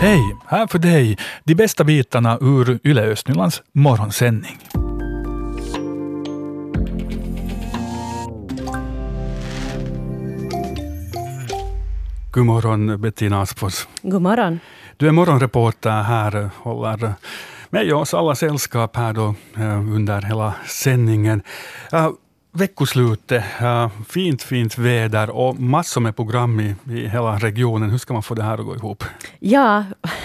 Hej! Här för dig de bästa bitarna ur Yle Östnylands morgonsändning. God morgon Bettina Aspfors. God morgon. Du är morgonreporter här, håller och oss alla sällskap här då, eh, under hela sändningen. Veckoslutet, uh, fint, fint väder och massor med program i, i hela regionen. Hur ska man få det här att gå ihop? Ja,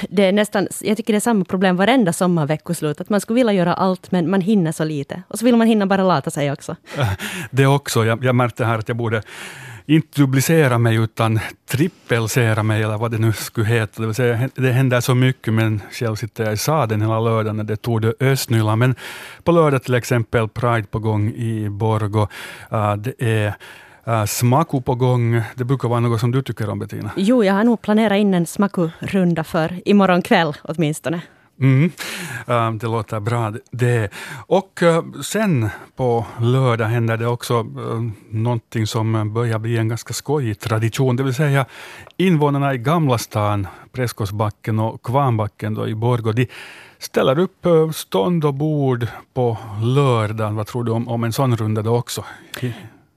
det är nästan, jag tycker det är samma problem varenda sommarveckoslut. Att man skulle vilja göra allt, men man hinner så lite. Och så vill man hinna bara lata sig också. Det också. Jag, jag märkte här att jag borde inte dublicera mig utan trippelsera mig, eller vad det nu skulle heta. Det, vill säga, det händer så mycket, men själv sitter jag i sadeln hela lördagen när det tog det Östnyland. Men på lördag till exempel Pride på gång i Borgo. Uh, det är Uh, Smaku på gång, det brukar vara något som du tycker om Bettina? Jo, jag har nog planerat in en smakurunda för imorgon kväll åtminstone. Mm. Ehm, det låter bra det. Och eh, sen på lördag händer det också eh, någonting som börjar bli en ganska skojig tradition, det vill säga invånarna i Gamla stan, Prästgårdsbacken och Kvarnbacken då i Borgå, de ställer upp eh, stånd och bord på lördagen. Vad tror du om, om en sån runda då också?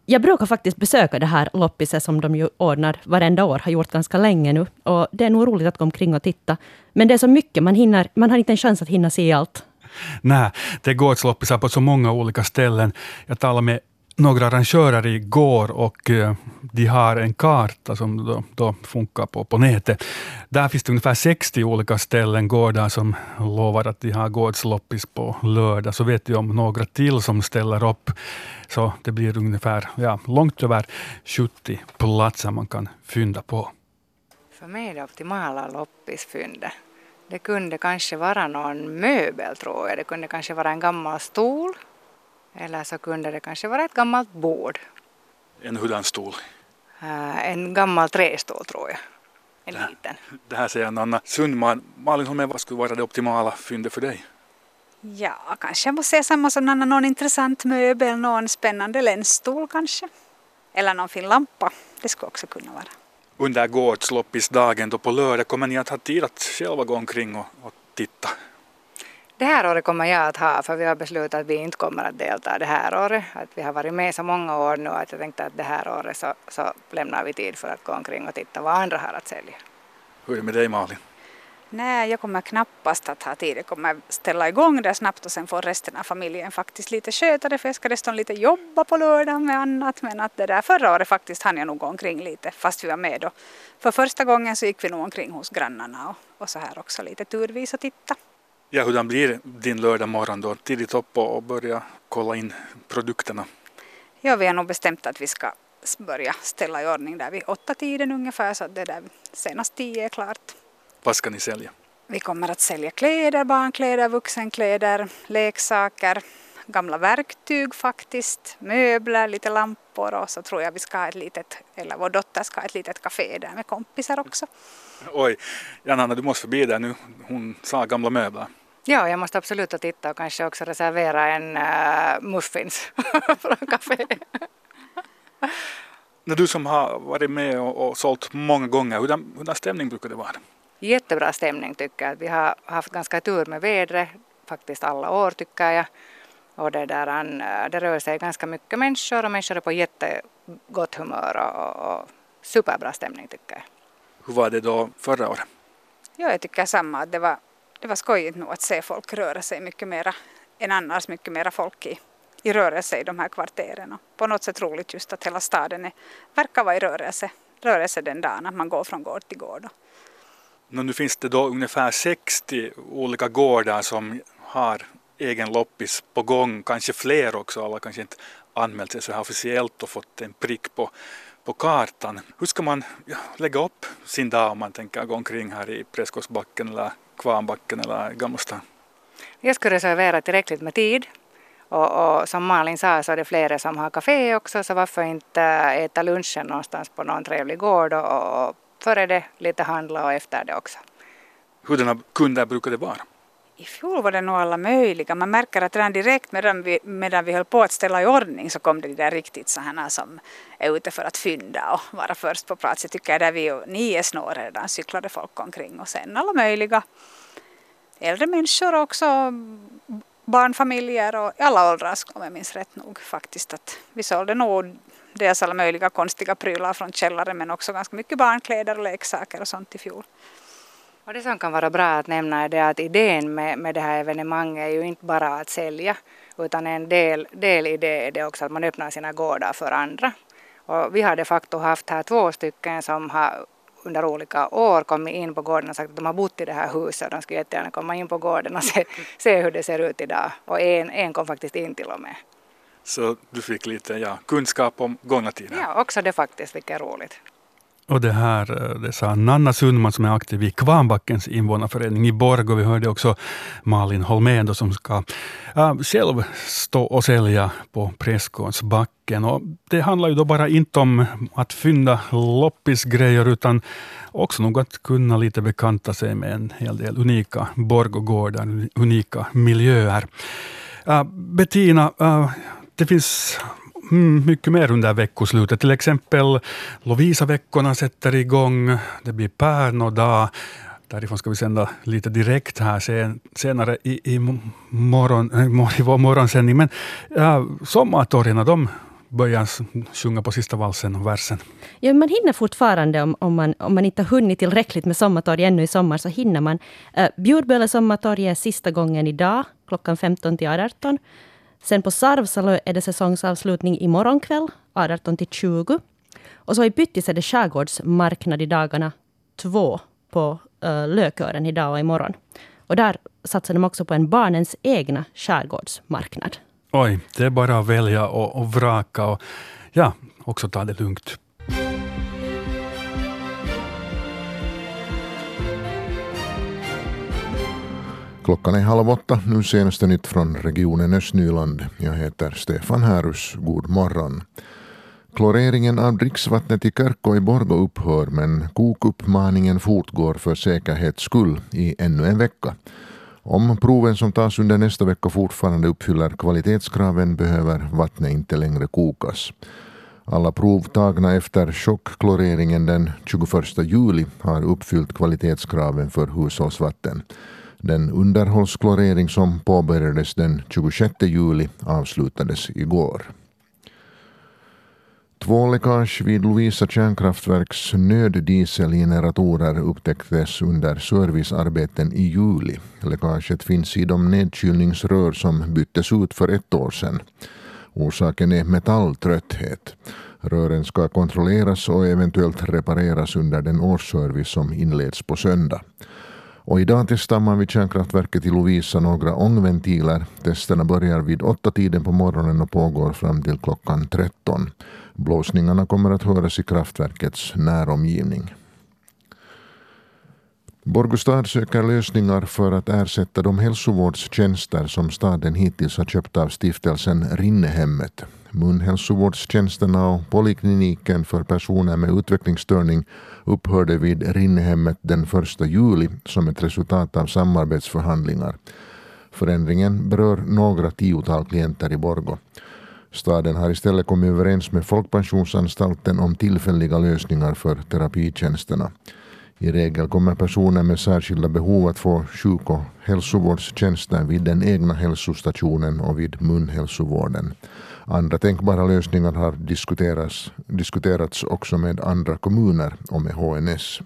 Jag brukar faktiskt besöka det här loppiset som de ju ordnar varenda år, har gjort ganska länge nu. Och det är nog roligt att gå omkring och titta. Men det är så mycket, man, hinner, man har inte en chans att hinna se allt. Nej, det går loppisar på så många olika ställen. Jag talade med några arrangörer igår och eh, de har en karta som då, då, funkar på, på nätet. Där finns det ungefär 60 olika ställen, gårdar som lovar att de har gårdsloppis på lördag. Så vet jag om några till som ställer upp. Så det blir ungefär ja, långt över 70 platser man kan fynda på. För mig är det optimala loppisfyndet. Det kunde kanske vara någon möbel tror jag. Det kunde kanske vara en gammal stol eller så kunde det kanske vara ett gammalt bord. En hurdan stol? Uh, en gammal trästol tror jag. En det, liten. Det här säger Anna Sundman. Malin Holmén, vad skulle vara det optimala fyndet för dig? Ja, kanske jag måste säga samma som Anna, någon intressant möbel, någon spännande länsstol kanske. Eller någon fin lampa, det skulle också kunna vara. Under gårdsloppisdagen då på lördag kommer ni att ha tid att själva gå omkring och, och titta? Det här året kommer jag att ha, för vi har beslutat att vi inte kommer att delta det här året. Att vi har varit med så många år nu att jag tänkte att det här året så, så lämnar vi tid för att gå omkring och titta vad andra har att sälja. Hur är det med dig Malin? Nej, jag kommer knappast att ha tid. Jag kommer ställa igång det snabbt och sen får resten av familjen faktiskt lite sköta det för jag ska dessutom lite jobba på lördagen med annat. Men att det där förra året faktiskt hann jag nog gå omkring lite fast vi var med då. För första gången så gick vi nog omkring hos grannarna och, och så här också lite turvis och titta. Ja, hur blir din lördag morgon då? Tidigt upp och börja kolla in produkterna? Ja, vi har nog bestämt att vi ska börja ställa i ordning där vid åtta tiden ungefär så att det där senast tio är klart. Vad ska ni sälja? Vi kommer att sälja kläder, barnkläder, vuxenkläder, leksaker, gamla verktyg faktiskt, möbler, lite lampor och så tror jag vi ska ha ett litet, eller vår dotter ska ha ett litet café där med kompisar också. Oj, Janna du måste förbi där nu. Hon sa gamla möbler. Ja, jag måste absolut titta och kanske också reservera en uh, muffins från. När du som har varit med och, och sålt många gånger, hurdan, hurdan stämning brukar det vara? Jättebra stämning tycker jag. Vi har haft ganska tur med vädret faktiskt alla år tycker jag. Och det, där, eh, det rör sig ganska mycket människor och människor är på jättegott humör och, och superbra stämning tycker jag. Hur var det då förra året? Ja, jag tycker samma. Det var, det var skojigt nog att se folk röra sig mycket mera än annars, mycket mera folk i, i rörelse i de här kvarteren. Och på något sätt roligt just att hela staden är, verkar vara i rörelse, rörelse den dagen, att man går från gård till gård. Nu finns det då ungefär 60 olika gårdar som har egen loppis på gång, kanske fler också, alla kanske inte anmält sig så här officiellt och fått en prick på, på kartan. Hur ska man lägga upp sin dag om man tänker gå omkring här i Prästgårdsbacken eller Kvarnbacken eller Gammalstan? Jag skulle reservera tillräckligt med tid och, och, som Malin sa så är det flera som har kafé också så varför inte äta lunchen någonstans på någon trevlig gård och, och före det lite handla och efter det också. Hurdana kunder brukar det vara? I fjol var det nog alla möjliga. Man märker att redan direkt medan vi, medan vi höll på att ställa i ordning så kom det där riktigt så här som är ute för att fynda och vara först på plats. Jag tycker där vi och nio snår redan cyklade folk omkring och sen alla möjliga äldre människor också barnfamiljer och i alla åldrar om jag minns rätt nog faktiskt att vi sålde nog dels alla möjliga konstiga prylar från källaren men också ganska mycket barnkläder och leksaker och sånt i fjol. Och det som kan vara bra att nämna är det att idén med, med det här evenemanget är ju inte bara att sälja utan en del, del i det är det också att man öppnar sina gårdar för andra. Och vi har de facto haft här två stycken som har under olika år kommit in på gården och sagt att de har bott i det här huset och de skulle jättegärna komma in på gården och se, se hur det ser ut idag. Och en, en kom faktiskt in till och med. Så du fick lite ja, kunskap om gångna tider? Ja, också det faktiskt, vilket är roligt. Och det här eh, det sa Nanna Sundman som är aktiv i Kvarnbackens invånarförening i Borg och vi hörde också Malin Holmén som ska äh, själv stå och sälja på Prästgårdsbacken. Och det handlar ju då bara inte om att fynda loppisgrejer utan också nog att kunna lite bekanta sig med en hel del unika borggårdar, unika miljöer. Äh, Bettina, äh, det finns mm, mycket mer under veckoslutet. Till exempel Lovisa-veckorna sätter igång. Det blir Pärnodag. Därifrån ska vi sända lite direkt här sen, senare i, i, morgon, eh, i vår morgonsändning. Men äh, sommartorgen, de börjar sjunga på sista valsen och versen. Ja, man hinner fortfarande, om, om, man, om man inte har hunnit tillräckligt med sommartorg ännu i sommar, så hinner man. Eh, äh, Bjurböle sommartorg är sista gången idag, klockan 15 till 18. Sen på Sarvsalö är det säsongsavslutning imorgon kväll, 18 till 20. Och så i Pyttis är det skärgårdsmarknad i dagarna två på uh, Lökören idag och imorgon. Och där satsar de också på en barnens egna skärgårdsmarknad. Oj, det är bara att välja och, och vraka och ja, också ta det lugnt. Klockan är halv åtta. Nu senaste nytt från regionen Östnyland. Jag heter Stefan Härus. God morgon. Kloreringen av dricksvattnet i Kärkko i Borgå upphör men kokuppmaningen fortgår för säkerhets skull i ännu en vecka. Om proven som tas under nästa vecka fortfarande uppfyller kvalitetskraven behöver vattnet inte längre kokas. Alla prov tagna efter chockkloreringen den 21 juli har uppfyllt kvalitetskraven för hushållsvatten. Den underhållsklorering som påbörjades den 26 juli avslutades igår. Två läckage vid Lovisa kärnkraftverks nöddieselgeneratorer upptäcktes under servicearbeten i juli. Läckaget finns i de nedkylningsrör som byttes ut för ett år sedan. Orsaken är metalltrötthet. Rören ska kontrolleras och eventuellt repareras under den årsservice som inleds på söndag. Och idag testar man vid kärnkraftverket i Lovisa några ångventiler. Testerna börjar vid åtta tiden på morgonen och pågår fram till klockan 13. Blåsningarna kommer att höras i kraftverkets näromgivning. Borgostad söker lösningar för att ersätta de hälsovårdstjänster som staden hittills har köpt av stiftelsen Rinnehemmet. Munhälsovårdstjänsterna och polikliniken för personer med utvecklingsstörning upphörde vid Rinnehemmet den 1 juli som ett resultat av samarbetsförhandlingar. Förändringen berör några tiotal klienter i Borgo. Staden har istället kommit överens med Folkpensionsanstalten om tillfälliga lösningar för terapitjänsterna. I regel kommer personer med särskilda behov att få sjuk och hälsovårdstjänster vid den egna hälsostationen och vid munhälsovården. Andra tänkbara lösningar har diskuterats, diskuterats också med andra kommuner och med HNS.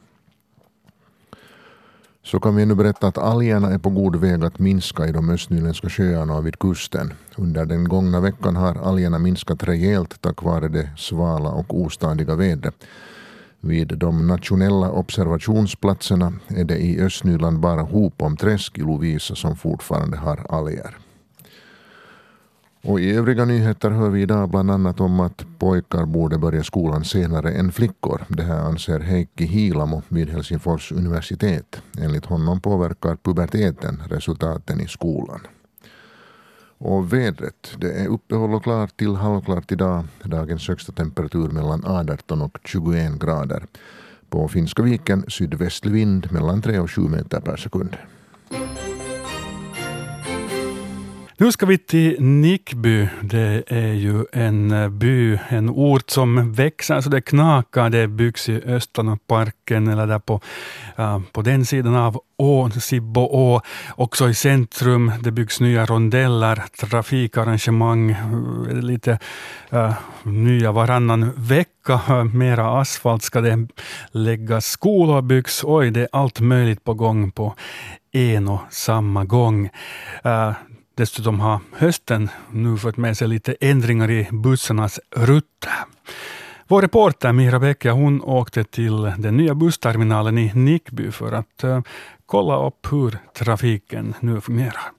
Så kan vi nu berätta att algerna är på god väg att minska i de östnyländska sjöarna och vid kusten. Under den gångna veckan har algerna minskat rejält tack vare det svala och ostadiga vädret. Vid de nationella observationsplatserna är det i Östnyland bara hopomträsk i Lovisa som fortfarande har alger. Och I övriga nyheter hör vi idag bland annat om att pojkar borde börja skolan senare än flickor. Det här anser Heikki Hiilamo vid Helsingfors universitet. Enligt honom påverkar puberteten resultaten i skolan. Och vädret. Det är uppehåll och klart till halvklart idag. Dagens högsta temperatur mellan 18 och 21 grader. På Finska viken sydvästlig vind mellan 3 och 7 meter per sekund. Nu ska vi till Nickby. Det är ju en eh, by, en ort som växer så det knakar. Det byggs i Östanåparken eller där på, uh, på den sidan av ån, Sibboå. Också i centrum. Det byggs nya rondeller, trafikarrangemang, eh, lite uh, nya varannan vecka. Eh, mera asfalt ska det läggas. Skolor byggs. Oj, det är allt möjligt på gång på en och samma gång. Uh, Dessutom har hösten nu fått med sig lite ändringar i bussarnas rutter. Vår reporter Mira Bäcke hon åkte till den nya bussterminalen i Nickby för att uh, kolla upp hur trafiken nu fungerar.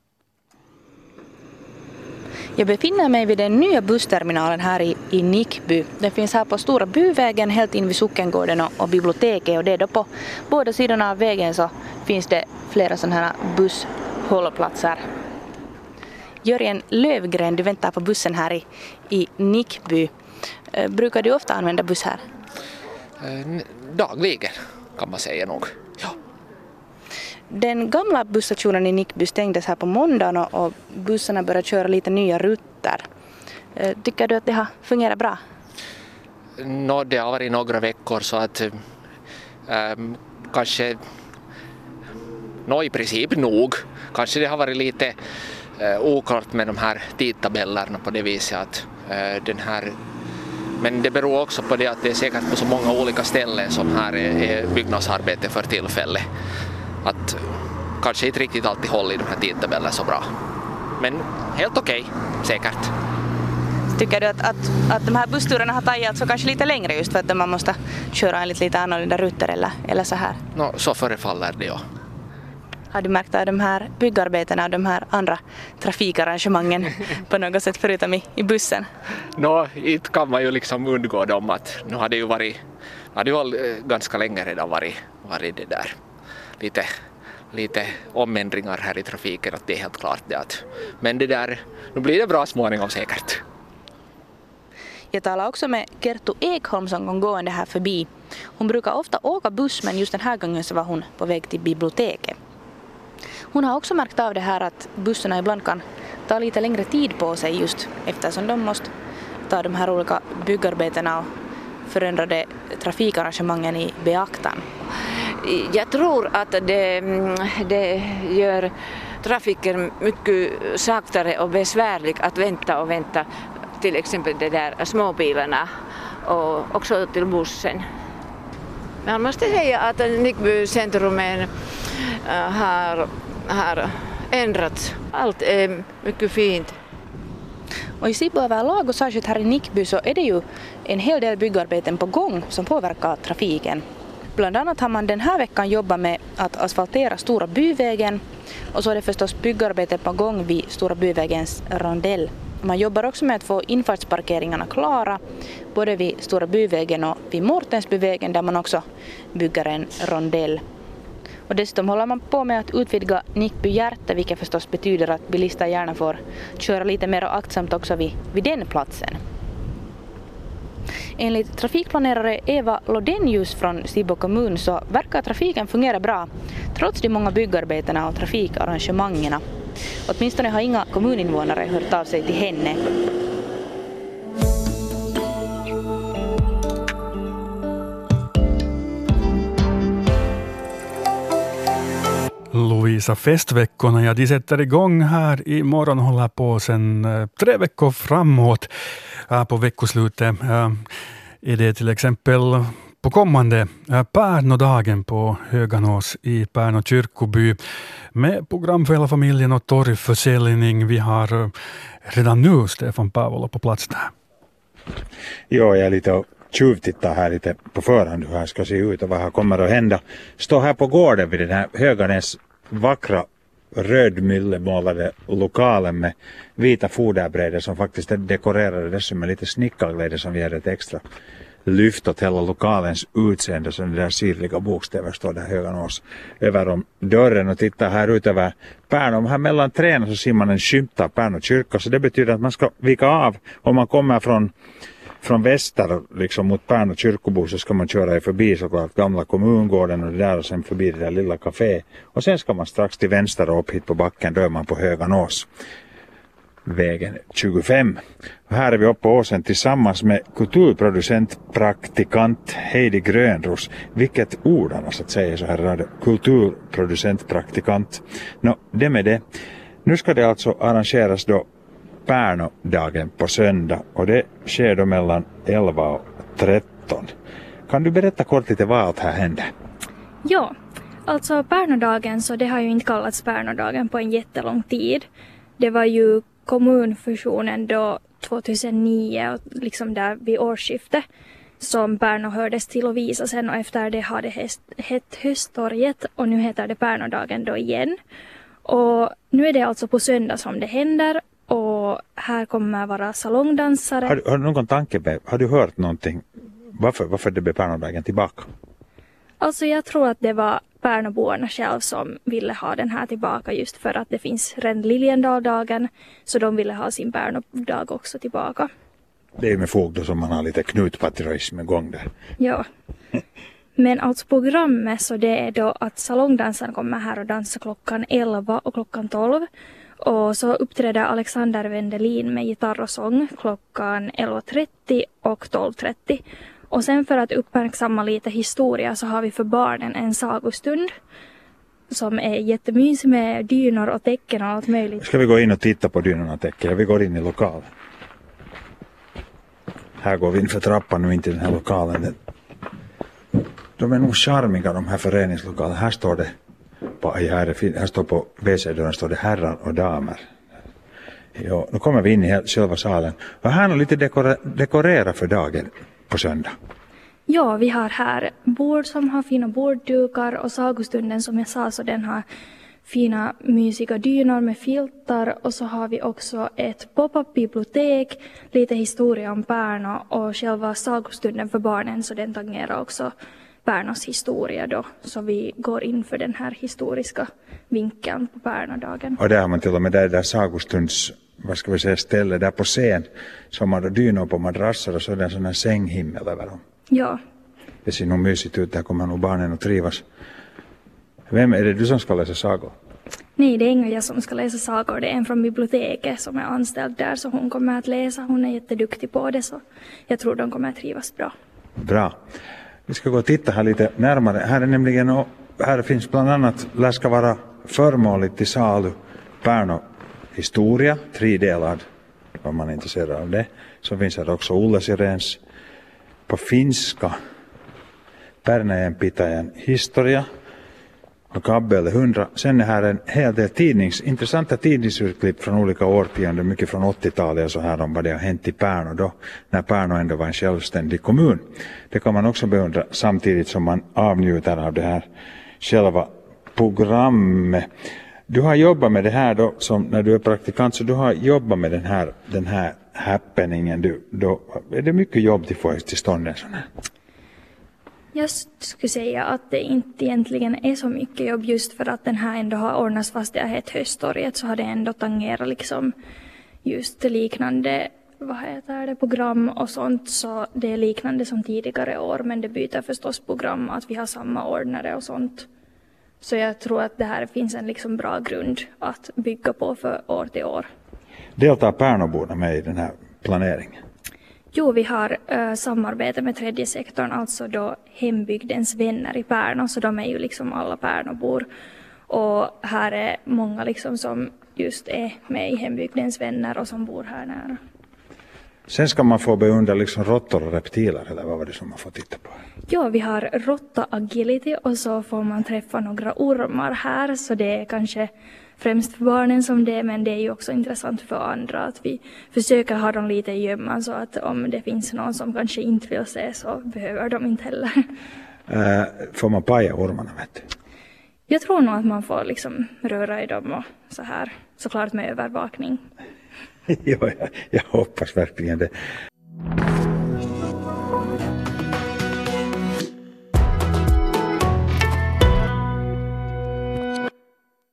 Jag befinner mig vid den nya bussterminalen här i, i Nickby. Den finns här på Stora Byvägen helt in vid Sockengården och, och biblioteket och det är då på båda sidorna av vägen så finns det flera sådana här busshållplatser. Jörgen Lövgren, du väntar på bussen här i, i Nickby. Eh, brukar du ofta använda buss här? Eh, dagligen kan man säga nog. Ja. Den gamla busstationen i Nickby stängdes här på måndagen och bussarna börjar köra lite nya rutter. Eh, tycker du att det har fungerat bra? No, det har varit några veckor så att ähm, kanske, no, i princip nog. Kanske det har varit lite oklart med de här tidtabellerna på det viset att eh, den här men det beror också på det att det är säkert på så många olika ställen som här är, är byggnadsarbete för tillfället. Att kanske inte riktigt alltid håller i de här tidtabellerna så bra. Men helt okej, okay, säkert. Tycker du att, att, att de här bussturerna har tagit alltså kanske lite längre just för att man måste köra enligt lite annorlunda rutter eller, eller så här? No, så förefaller det ja. Har du märkt av de här byggarbetena och de här andra trafikarrangemangen på något sätt förutom i, i bussen? Nå, no, inte kan man ju liksom undgå dem att nu har det ju varit, har det ju ganska länge redan varit, varit det där lite, lite omändringar här i trafiken att det är helt klart det att men det där, nu blir det bra småningom säkert. Jag talade också med Kerttu Ekholm som kom gående här förbi. Hon brukar ofta åka buss men just den här gången så var hon på väg till biblioteket. Hon har också märkt av det här att bussarna ibland kan ta lite längre tid på sig just eftersom de måste ta de här olika byggarbetena och förändrade trafikarrangemangen i beaktan. Jag tror att det, mm, det gör trafiken mycket saktare och besvärlig att vänta och vänta till exempel de där småbilarna och också till bussen. Man måste säga att Nickby centrum är Äh, har har ändrats. Allt är mycket fint. Och i Sibbo överlag och särskilt här i Nickby så är det ju en hel del byggarbeten på gång som påverkar trafiken. Bland annat har man den här veckan jobbat med att asfaltera Stora Byvägen och så är det förstås byggarbete på gång vid Stora Byvägens rondell. Man jobbar också med att få infartsparkeringarna klara både vid Stora Byvägen och vid Mårtensbyvägen där man också bygger en rondell. Och dessutom håller man på med att utvidga Nickby hjärta vilket förstås betyder att bilister gärna får köra lite mer aktsamt också vid, vid den platsen. Enligt trafikplanerare Eva Lodenius från Sibbo kommun så verkar trafiken fungera bra trots de många byggarbetena och trafikarrangemangen. Åtminstone har inga kommuninvånare hört av sig till henne. Lovisa festveckorna, ja de sätter igång här i morgon och håller på sen eh, tre veckor framåt. På veckoslutet är det till exempel på kommande Pärnodagen på Höganås i Pärno kyrkoby med program för hela familjen och torgförsäljning. Vi har eh, redan nu Stefan Paavola på plats där. Ja, jag är lite tjuvtittar här lite på förhand hur här ska se ut och vad här kommer att hända. Står här på gården vid den här Höganäs vackra rödmyllemålade lokalen med vita foderbrädor som faktiskt är dekorerade dessutom med lite snickarglädje som ger ett extra lyft åt hela lokalens utseende så den där sirliga bokstäver står där Höganås över om dörren och tittar här ut över pärnum. Här mellan träden så ser man en skymt av Pärnu kyrka så det betyder att man ska vika av om man kommer från från väster liksom mot Pärnu kyrkobo så ska man köra förbi såklart gamla kommungården och det där och sen förbi det där lilla kaféet. Och sen ska man strax till vänster och upp hit på backen, då är man på Höganås. vägen 25. Och här är vi uppe på åsen tillsammans med kulturproducent praktikant Heidi Grönros. Vilket ord annars att säga så här radio. Kulturproducent praktikant. Nå, det med det. Nu ska det alltså arrangeras då Pärnodagen på söndag och det sker då mellan 11 och 13. Kan du berätta kort lite vad allt här händer? Ja, alltså Pärnodagen så det har ju inte kallats Pärnodagen på en jättelång tid. Det var ju kommunfusionen då 2009 och liksom där vid årsskiftet som Pärno hördes till och visa sen och efter det har det hett Hösttorget och nu heter det Pärnodagen då igen. Och nu är det alltså på söndag som det händer och här kommer vara salongdansare. Har, har du någon tanke, har du hört någonting varför, varför det blev Pärnodagen tillbaka? Alltså jag tror att det var Pärnoborna själv som ville ha den här tillbaka just för att det finns redan Liljendaldagen så de ville ha sin Pärnodag också tillbaka. Det är med fog då som man har lite knutpatriotism igång där. Ja. Men alltså programmet så det är då att salongdansaren kommer här och dansar klockan 11 och klockan 12 och så uppträder Alexander Wendelin med gitarr och sång klockan 11.30 och 12.30. Och sen för att uppmärksamma lite historia så har vi för barnen en sagostund som är jättemysig med dynor och tecken och allt möjligt. Ska vi gå in och titta på dynorna och tecken? Vi går in i lokalen. Här går vi in för trappan nu in till den här lokalen. De är nog charmiga de här föreningslokalerna. Här står det på, här, här står på WC-dörren står det herrar och damer. Jo, nu kommer vi in i själva salen. Och här ni lite dekora, dekorera för dagen på söndag. Ja, vi har här bord som har fina borddukar och sagostunden som jag sa så den har fina mysiga dynor med filtar och så har vi också ett pop-up bibliotek, lite historia om Pärna och själva sagostunden för barnen så den tangerar också Pärnos historia då. Så vi går in för den här historiska vinkeln på Pärnodagen. Och där har man till och med det där sagostunds vad ska vi säga, ställe där på scen som har dynor på madrasser och så är det en sån här sänghimmel över dem. Ja. Det ser nog mysigt ut, där kommer nog barnen att trivas. Vem är det du som ska läsa sagor? Nej, det är ingen jag som ska läsa sagor. Det är en från biblioteket som är anställd där så hon kommer att läsa. Hon är jätteduktig på det så jag tror de kommer att trivas bra. Bra. Vi ska gå och titta här lite närmare. Här är nämligen, här finns bland annat, lär ska vara förmånligt till salu, Pärno historia, tredelad, om man är intresserad av det. Så finns här också Olle Sirens på finska, Pärnäjen pitäjän historia och eller 100. Sen är här en hel del tidnings, intressanta tidningsurklipp från olika årtionden, mycket från 80-talet och så här om vad det har hänt i Pärnu då, när Pärnu ändå var en självständig kommun. Det kan man också beundra samtidigt som man avnjuter av det här själva programmet. Du har jobbat med det här då, som när du är praktikant, så du har jobbat med den här, den här happeningen. Du, då, är det mycket jobb till att få till stånd en sån här? Jag skulle säga att det inte egentligen är så mycket jobb just för att den här ändå har ordnats fast det har hett Hösttorget så har det ändå tangerat liksom just liknande vad heter det, program och sånt så det är liknande som tidigare år men det byter förstås program att vi har samma ordnare och sånt. Så jag tror att det här finns en liksom bra grund att bygga på för år till år. Deltar Pärnoborna med i den här planeringen? Jo, vi har äh, samarbete med tredje sektorn, alltså då hembygdens vänner i Pärna, så de är ju liksom alla Pärnobor. Och här är många liksom som just är med i hembygdens vänner och som bor här nära. Sen ska man få beundra liksom råttor och reptiler, eller vad var det som man får titta på? Ja, vi har råtta agility och så får man träffa några ormar här, så det är kanske främst för barnen som det, men det är ju också intressant för andra att vi försöker ha dem lite i gömman så att om det finns någon som kanske inte vill se så behöver de inte heller. Äh, får man paja ormarna, vet du? Jag tror nog att man får liksom röra i dem och så här, såklart med övervakning. ja, jag, jag hoppas verkligen det.